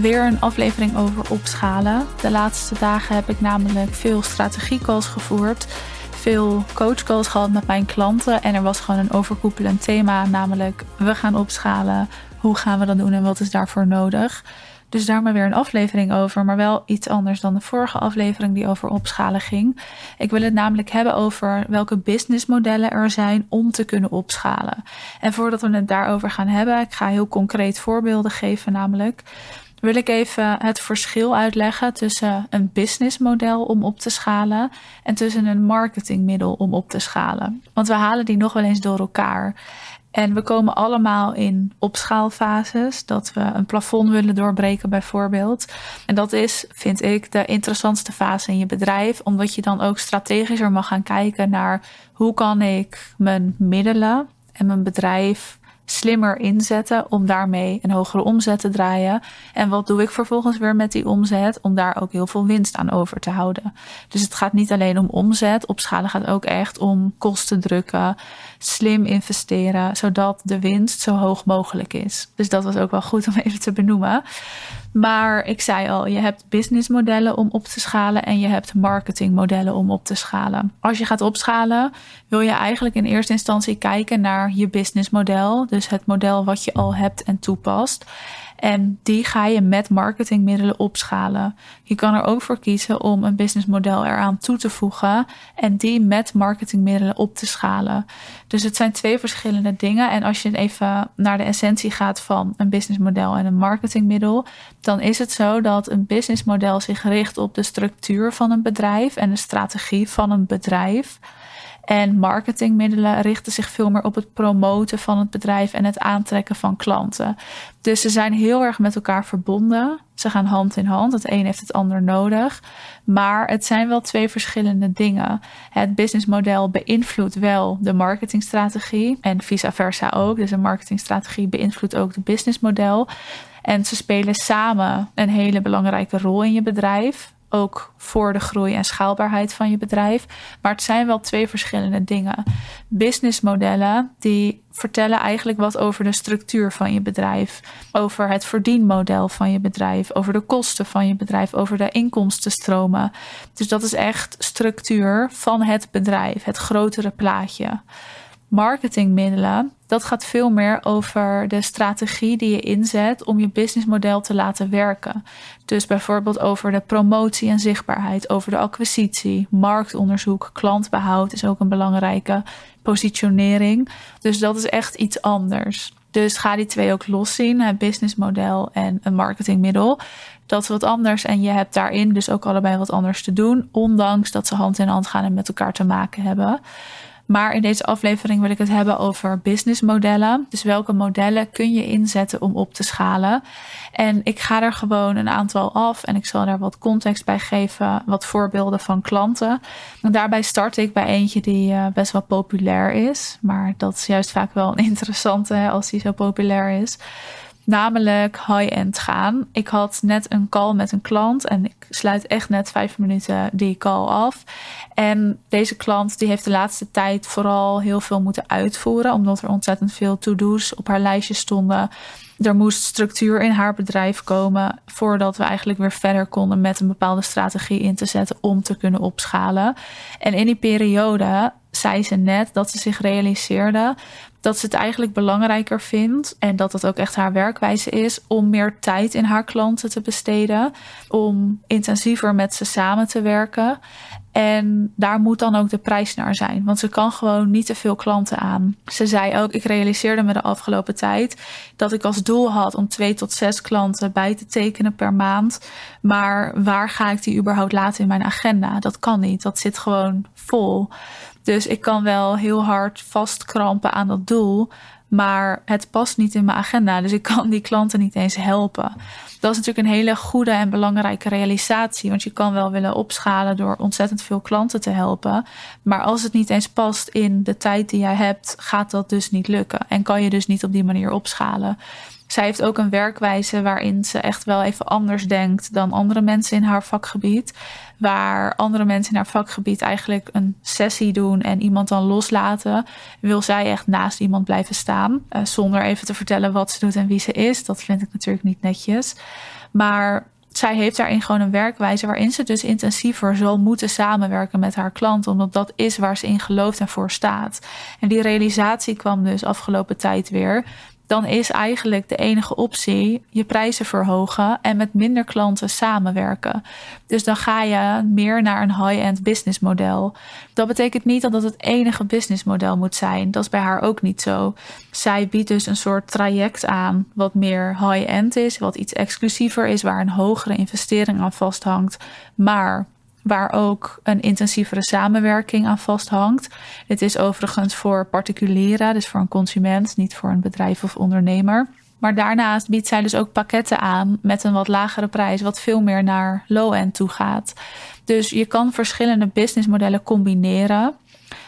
weer een aflevering over opschalen. De laatste dagen heb ik namelijk veel strategiecalls gevoerd, veel coachcalls gehad met mijn klanten en er was gewoon een overkoepelend thema, namelijk we gaan opschalen. Hoe gaan we dat doen en wat is daarvoor nodig? Dus daar maar weer een aflevering over, maar wel iets anders dan de vorige aflevering die over opschalen ging. Ik wil het namelijk hebben over welke businessmodellen er zijn om te kunnen opschalen. En voordat we het daarover gaan hebben, ik ga heel concreet voorbeelden geven, namelijk wil ik even het verschil uitleggen tussen een businessmodel om op te schalen en tussen een marketingmiddel om op te schalen. Want we halen die nog wel eens door elkaar. En we komen allemaal in opschaalfases, dat we een plafond willen doorbreken bijvoorbeeld. En dat is, vind ik, de interessantste fase in je bedrijf, omdat je dan ook strategischer mag gaan kijken naar hoe kan ik mijn middelen en mijn bedrijf slimmer inzetten om daarmee een hogere omzet te draaien. En wat doe ik vervolgens weer met die omzet om daar ook heel veel winst aan over te houden. Dus het gaat niet alleen om omzet, opschalen gaat ook echt om kosten drukken, slim investeren, zodat de winst zo hoog mogelijk is. Dus dat was ook wel goed om even te benoemen. Maar ik zei al, je hebt businessmodellen om op te schalen en je hebt marketingmodellen om op te schalen. Als je gaat opschalen, wil je eigenlijk in eerste instantie kijken naar je businessmodel. Dus het model wat je al hebt en toepast. En die ga je met marketingmiddelen opschalen. Je kan er ook voor kiezen om een businessmodel eraan toe te voegen en die met marketingmiddelen op te schalen. Dus het zijn twee verschillende dingen. En als je even naar de essentie gaat van een businessmodel en een marketingmiddel, dan is het zo dat een businessmodel zich richt op de structuur van een bedrijf en de strategie van een bedrijf. En marketingmiddelen richten zich veel meer op het promoten van het bedrijf en het aantrekken van klanten. Dus ze zijn heel erg met elkaar verbonden. Ze gaan hand in hand. Het een heeft het ander nodig. Maar het zijn wel twee verschillende dingen. Het businessmodel beïnvloedt wel de marketingstrategie en vice versa ook. Dus een marketingstrategie beïnvloedt ook het businessmodel. En ze spelen samen een hele belangrijke rol in je bedrijf ook voor de groei en schaalbaarheid van je bedrijf. Maar het zijn wel twee verschillende dingen. Businessmodellen die vertellen eigenlijk wat over de structuur van je bedrijf, over het verdienmodel van je bedrijf, over de kosten van je bedrijf, over de inkomstenstromen. Dus dat is echt structuur van het bedrijf, het grotere plaatje marketingmiddelen, dat gaat veel meer over de strategie die je inzet om je businessmodel te laten werken. Dus bijvoorbeeld over de promotie en zichtbaarheid, over de acquisitie, marktonderzoek, klantbehoud is ook een belangrijke positionering. Dus dat is echt iets anders. Dus ga die twee ook los zien, het businessmodel en een marketingmiddel. Dat is wat anders en je hebt daarin dus ook allebei wat anders te doen, ondanks dat ze hand in hand gaan en met elkaar te maken hebben. Maar in deze aflevering wil ik het hebben over businessmodellen. Dus welke modellen kun je inzetten om op te schalen? En ik ga er gewoon een aantal af en ik zal daar wat context bij geven, wat voorbeelden van klanten. En daarbij start ik bij eentje die uh, best wel populair is, maar dat is juist vaak wel een interessante als die zo populair is namelijk high-end gaan. Ik had net een call met een klant en ik sluit echt net vijf minuten die call af. En deze klant die heeft de laatste tijd vooral heel veel moeten uitvoeren, omdat er ontzettend veel to-do's op haar lijstje stonden. Er moest structuur in haar bedrijf komen voordat we eigenlijk weer verder konden met een bepaalde strategie in te zetten om te kunnen opschalen. En in die periode zei ze net dat ze zich realiseerde dat ze het eigenlijk belangrijker vindt en dat dat ook echt haar werkwijze is om meer tijd in haar klanten te besteden, om intensiever met ze samen te werken. En daar moet dan ook de prijs naar zijn, want ze kan gewoon niet te veel klanten aan. Ze zei ook: Ik realiseerde me de afgelopen tijd dat ik als doel had om twee tot zes klanten bij te tekenen per maand. Maar waar ga ik die überhaupt laten in mijn agenda? Dat kan niet, dat zit gewoon vol. Dus ik kan wel heel hard vastkrampen aan dat doel. Maar het past niet in mijn agenda. Dus ik kan die klanten niet eens helpen. Dat is natuurlijk een hele goede en belangrijke realisatie. Want je kan wel willen opschalen door ontzettend veel klanten te helpen. Maar als het niet eens past in de tijd die jij hebt, gaat dat dus niet lukken. En kan je dus niet op die manier opschalen. Zij heeft ook een werkwijze waarin ze echt wel even anders denkt dan andere mensen in haar vakgebied. Waar andere mensen in haar vakgebied eigenlijk een sessie doen en iemand dan loslaten, wil zij echt naast iemand blijven staan. Uh, zonder even te vertellen wat ze doet en wie ze is. Dat vind ik natuurlijk niet netjes. Maar zij heeft daarin gewoon een werkwijze waarin ze dus intensiever zal moeten samenwerken met haar klant, omdat dat is waar ze in gelooft en voor staat. En die realisatie kwam dus afgelopen tijd weer dan is eigenlijk de enige optie je prijzen verhogen en met minder klanten samenwerken. Dus dan ga je meer naar een high-end business model. Dat betekent niet dat dat het enige businessmodel moet zijn. Dat is bij haar ook niet zo. Zij biedt dus een soort traject aan wat meer high-end is, wat iets exclusiever is, waar een hogere investering aan vasthangt. Maar waar ook een intensievere samenwerking aan vasthangt. Dit is overigens voor particulieren, dus voor een consument, niet voor een bedrijf of ondernemer. Maar daarnaast biedt zij dus ook pakketten aan met een wat lagere prijs, wat veel meer naar low-end toe gaat. Dus je kan verschillende businessmodellen combineren.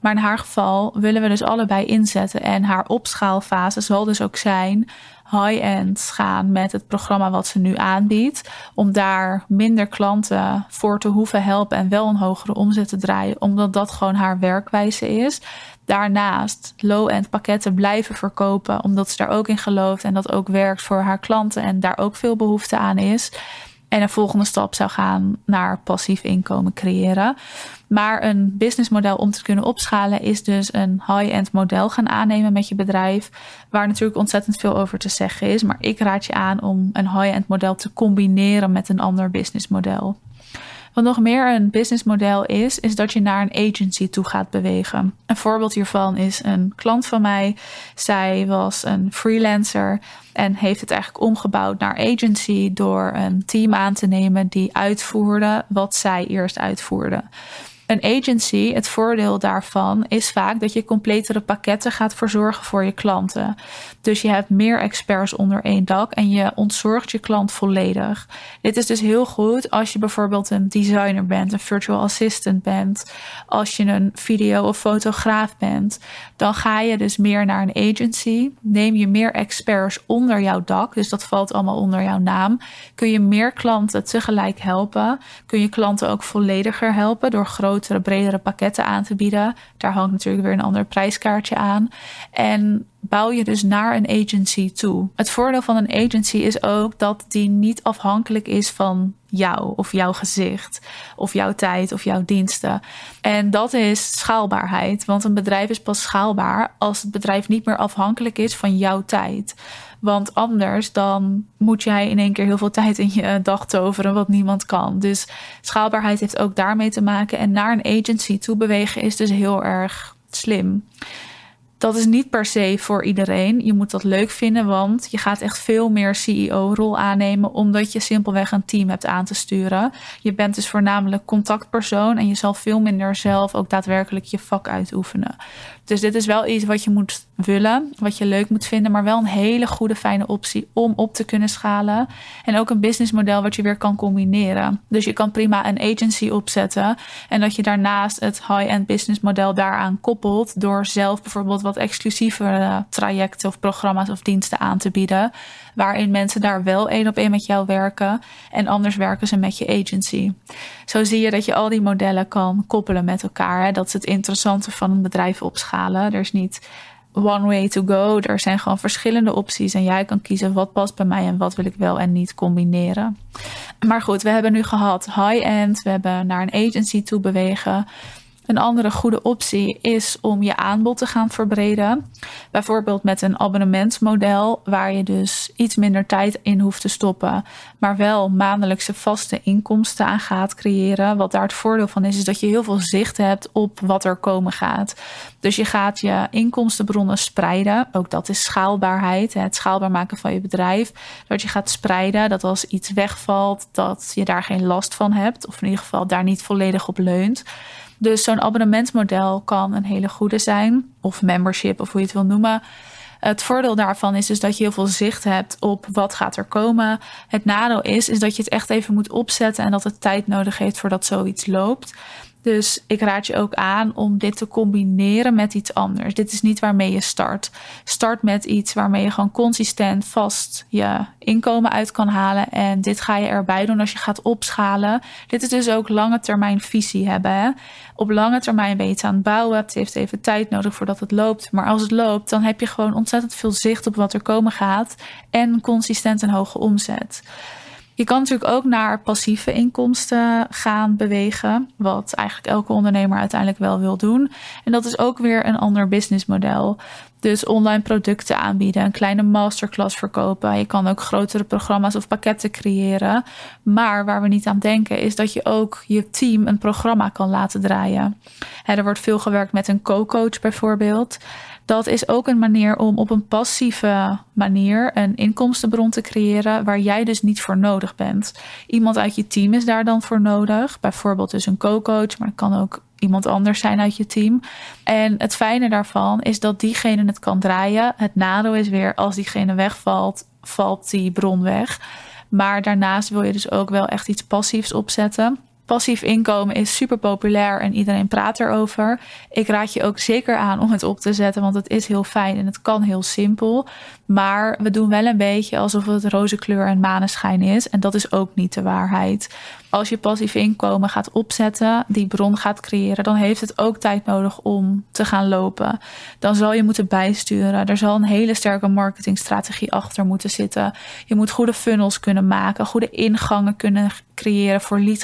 Maar in haar geval willen we dus allebei inzetten. En haar opschaalfase zal dus ook zijn high-end gaan met het programma wat ze nu aanbiedt. Om daar minder klanten voor te hoeven helpen en wel een hogere omzet te draaien. Omdat dat gewoon haar werkwijze is. Daarnaast low-end pakketten blijven verkopen. Omdat ze daar ook in gelooft en dat ook werkt voor haar klanten. En daar ook veel behoefte aan is. En een volgende stap zou gaan naar passief inkomen creëren. Maar een businessmodel om te kunnen opschalen is dus een high-end model gaan aannemen met je bedrijf. Waar natuurlijk ontzettend veel over te zeggen is. Maar ik raad je aan om een high-end model te combineren met een ander businessmodel. Wat nog meer een businessmodel is, is dat je naar een agency toe gaat bewegen. Een voorbeeld hiervan is een klant van mij. Zij was een freelancer en heeft het eigenlijk omgebouwd naar agency door een team aan te nemen die uitvoerde wat zij eerst uitvoerde. Een agency, het voordeel daarvan is vaak dat je completere pakketten gaat verzorgen voor je klanten. Dus je hebt meer experts onder één dak en je ontzorgt je klant volledig. Dit is dus heel goed als je bijvoorbeeld een designer bent, een virtual assistant bent, als je een video- of fotograaf bent. Dan ga je dus meer naar een agency. Neem je meer experts onder jouw dak, dus dat valt allemaal onder jouw naam. Kun je meer klanten tegelijk helpen. Kun je klanten ook vollediger helpen door grote bredere pakketten aan te bieden. Daar hangt natuurlijk weer een ander prijskaartje aan. En bouw je dus naar een agency toe. Het voordeel van een agency is ook dat die niet afhankelijk is van jou of jouw gezicht of jouw tijd of jouw diensten. En dat is schaalbaarheid, want een bedrijf is pas schaalbaar als het bedrijf niet meer afhankelijk is van jouw tijd. Want anders dan moet jij in één keer heel veel tijd in je dag toveren, wat niemand kan. Dus schaalbaarheid heeft ook daarmee te maken. En naar een agency toe bewegen is dus heel erg slim dat is niet per se voor iedereen. Je moet dat leuk vinden, want je gaat echt veel meer CEO-rol aannemen, omdat je simpelweg een team hebt aan te sturen. Je bent dus voornamelijk contactpersoon en je zal veel minder zelf ook daadwerkelijk je vak uitoefenen. Dus dit is wel iets wat je moet willen, wat je leuk moet vinden, maar wel een hele goede, fijne optie om op te kunnen schalen. En ook een businessmodel wat je weer kan combineren. Dus je kan prima een agency opzetten en dat je daarnaast het high-end businessmodel daaraan koppelt door zelf bijvoorbeeld wat exclusievere trajecten of programma's of diensten aan te bieden. Waarin mensen daar wel één op één met jou werken en anders werken ze met je agency. Zo zie je dat je al die modellen kan koppelen met elkaar. Dat is het interessante van een bedrijf opschalen. Er is niet one way to go. Er zijn gewoon verschillende opties en jij kan kiezen wat past bij mij en wat wil ik wel en niet combineren. Maar goed, we hebben nu gehad high-end, we hebben naar een agency toe bewegen. Een andere goede optie is om je aanbod te gaan verbreden. Bijvoorbeeld met een abonnementsmodel waar je dus iets minder tijd in hoeft te stoppen, maar wel maandelijkse vaste inkomsten aan gaat creëren. Wat daar het voordeel van is, is dat je heel veel zicht hebt op wat er komen gaat. Dus je gaat je inkomstenbronnen spreiden. Ook dat is schaalbaarheid, het schaalbaar maken van je bedrijf. Dat je gaat spreiden, dat als iets wegvalt, dat je daar geen last van hebt, of in ieder geval daar niet volledig op leunt. Dus zo'n abonnementsmodel kan een hele goede zijn, of membership, of hoe je het wil noemen. Het voordeel daarvan is dus dat je heel veel zicht hebt op wat gaat er komen. Het nadeel is, is dat je het echt even moet opzetten en dat het tijd nodig heeft voordat zoiets loopt. Dus ik raad je ook aan om dit te combineren met iets anders. Dit is niet waarmee je start. Start met iets waarmee je gewoon consistent vast je inkomen uit kan halen. En dit ga je erbij doen als je gaat opschalen. Dit is dus ook lange termijn visie hebben. Hè? Op lange termijn ben je het aan het bouwen. Het heeft even tijd nodig voordat het loopt. Maar als het loopt, dan heb je gewoon ontzettend veel zicht op wat er komen gaat. En consistent een hoge omzet. Je kan natuurlijk ook naar passieve inkomsten gaan bewegen, wat eigenlijk elke ondernemer uiteindelijk wel wil doen. En dat is ook weer een ander businessmodel. Dus online producten aanbieden, een kleine masterclass verkopen. Je kan ook grotere programma's of pakketten creëren. Maar waar we niet aan denken is dat je ook je team een programma kan laten draaien. Er wordt veel gewerkt met een co-coach bijvoorbeeld dat is ook een manier om op een passieve manier een inkomstenbron te creëren waar jij dus niet voor nodig bent. Iemand uit je team is daar dan voor nodig, bijvoorbeeld dus een co-coach, maar het kan ook iemand anders zijn uit je team. En het fijne daarvan is dat diegene het kan draaien. Het nadeel is weer als diegene wegvalt, valt die bron weg. Maar daarnaast wil je dus ook wel echt iets passiefs opzetten. Passief inkomen is super populair en iedereen praat erover. Ik raad je ook zeker aan om het op te zetten, want het is heel fijn en het kan heel simpel. Maar we doen wel een beetje alsof het roze kleur en maneschijn is. En dat is ook niet de waarheid. Als je passief inkomen gaat opzetten, die bron gaat creëren, dan heeft het ook tijd nodig om te gaan lopen. Dan zal je moeten bijsturen. Er zal een hele sterke marketingstrategie achter moeten zitten. Je moet goede funnels kunnen maken, goede ingangen kunnen creëren voor lead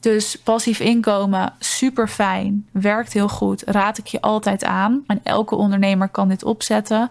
Dus passief inkomen, super fijn, werkt heel goed, raad ik je altijd aan. En elke ondernemer kan dit opzetten.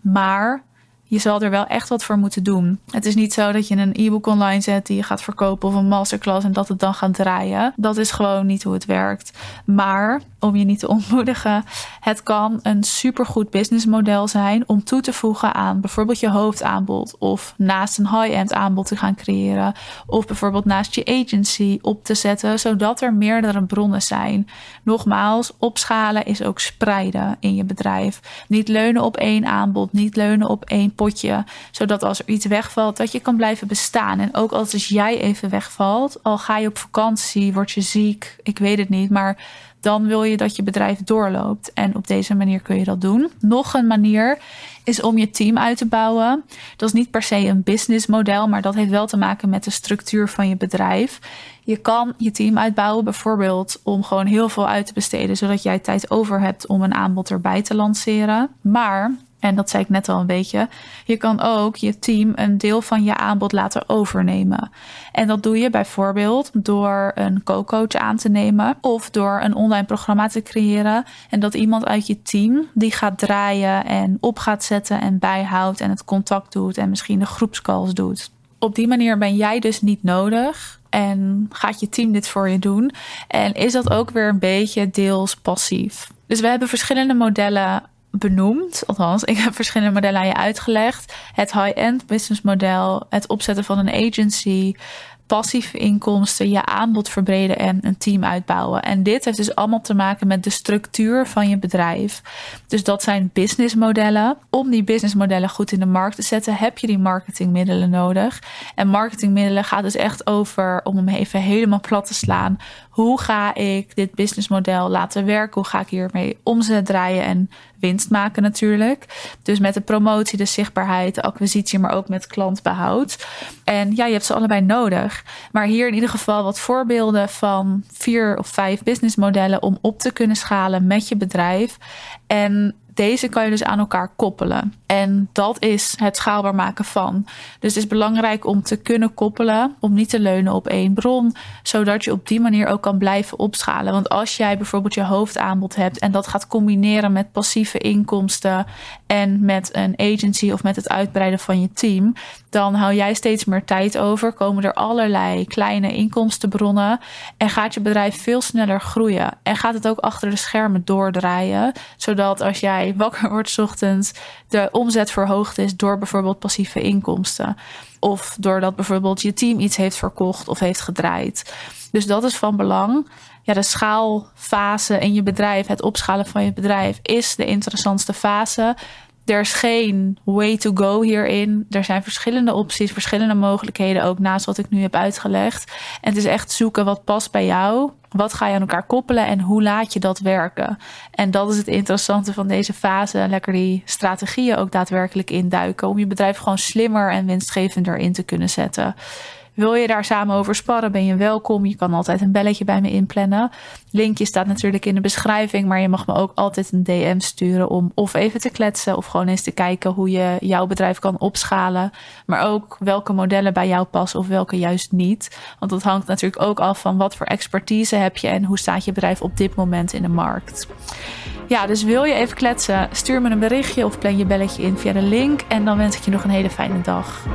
Maar je zal er wel echt wat voor moeten doen. Het is niet zo dat je een e-book online zet die je gaat verkopen of een masterclass en dat het dan gaat draaien. Dat is gewoon niet hoe het werkt. Maar om je niet te ontmoedigen, het kan een supergoed businessmodel zijn om toe te voegen aan bijvoorbeeld je hoofdaanbod of naast een high-end aanbod te gaan creëren of bijvoorbeeld naast je agency op te zetten, zodat er meerdere bronnen zijn. Nogmaals, opschalen is ook spreiden in je bedrijf. Niet leunen op één aanbod, niet leunen op één potje, zodat als er iets wegvalt, dat je kan blijven bestaan. En ook als jij even wegvalt, al ga je op vakantie, word je ziek, ik weet het niet, maar dan wil je dat je bedrijf doorloopt. En op deze manier kun je dat doen. Nog een manier is om je team uit te bouwen. Dat is niet per se een businessmodel, maar dat heeft wel te maken met de structuur van je bedrijf. Je kan je team uitbouwen, bijvoorbeeld om gewoon heel veel uit te besteden, zodat jij tijd over hebt om een aanbod erbij te lanceren. Maar en dat zei ik net al een beetje. Je kan ook je team een deel van je aanbod laten overnemen. En dat doe je bijvoorbeeld door een co-coach aan te nemen of door een online programma te creëren. En dat iemand uit je team die gaat draaien en op gaat zetten en bijhoudt en het contact doet en misschien de groepscalls doet. Op die manier ben jij dus niet nodig en gaat je team dit voor je doen. En is dat ook weer een beetje deels passief. Dus we hebben verschillende modellen benoemd. Althans, ik heb verschillende modellen aan je uitgelegd. Het high-end business model, het opzetten van een agency, passieve inkomsten, je aanbod verbreden en een team uitbouwen. En dit heeft dus allemaal te maken met de structuur van je bedrijf. Dus dat zijn businessmodellen. Om die businessmodellen goed in de markt te zetten, heb je die marketingmiddelen nodig. En marketingmiddelen gaat dus echt over, om hem even helemaal plat te slaan, hoe ga ik dit businessmodel laten werken? Hoe ga ik hiermee omzet draaien en winst maken natuurlijk? Dus met de promotie, de zichtbaarheid, de acquisitie, maar ook met klantbehoud. En ja, je hebt ze allebei nodig. Maar hier in ieder geval wat voorbeelden van vier of vijf businessmodellen om op te kunnen schalen met je bedrijf. En deze kan je dus aan elkaar koppelen. En dat is het schaalbaar maken van. Dus het is belangrijk om te kunnen koppelen, om niet te leunen op één bron, zodat je op die manier ook kan blijven opschalen. Want als jij bijvoorbeeld je hoofdaanbod hebt en dat gaat combineren met passieve inkomsten en met een agency of met het uitbreiden van je team, dan hou jij steeds meer tijd over, komen er allerlei kleine inkomstenbronnen en gaat je bedrijf veel sneller groeien. En gaat het ook achter de schermen doordraaien, zodat als jij wakker wordt ochtends, de omzet verhoogd is door bijvoorbeeld passieve inkomsten. Of doordat bijvoorbeeld je team iets heeft verkocht of heeft gedraaid. Dus dat is van belang. Ja, de schaalfase in je bedrijf, het opschalen van je bedrijf, is de interessantste fase. er is geen way to go hierin. Er zijn verschillende opties, verschillende mogelijkheden ook naast wat ik nu heb uitgelegd. En het is echt zoeken wat past bij jou. Wat ga je aan elkaar koppelen en hoe laat je dat werken? En dat is het interessante van deze fase. Lekker die strategieën ook daadwerkelijk induiken. Om je bedrijf gewoon slimmer en winstgevender in te kunnen zetten. Wil je daar samen over sparren, ben je welkom. Je kan altijd een belletje bij me inplannen. Linkje staat natuurlijk in de beschrijving, maar je mag me ook altijd een DM sturen om of even te kletsen of gewoon eens te kijken hoe je jouw bedrijf kan opschalen. Maar ook welke modellen bij jou passen of welke juist niet. Want dat hangt natuurlijk ook af van wat voor expertise heb je en hoe staat je bedrijf op dit moment in de markt. Ja, dus wil je even kletsen, stuur me een berichtje of plan je belletje in via de link. En dan wens ik je nog een hele fijne dag.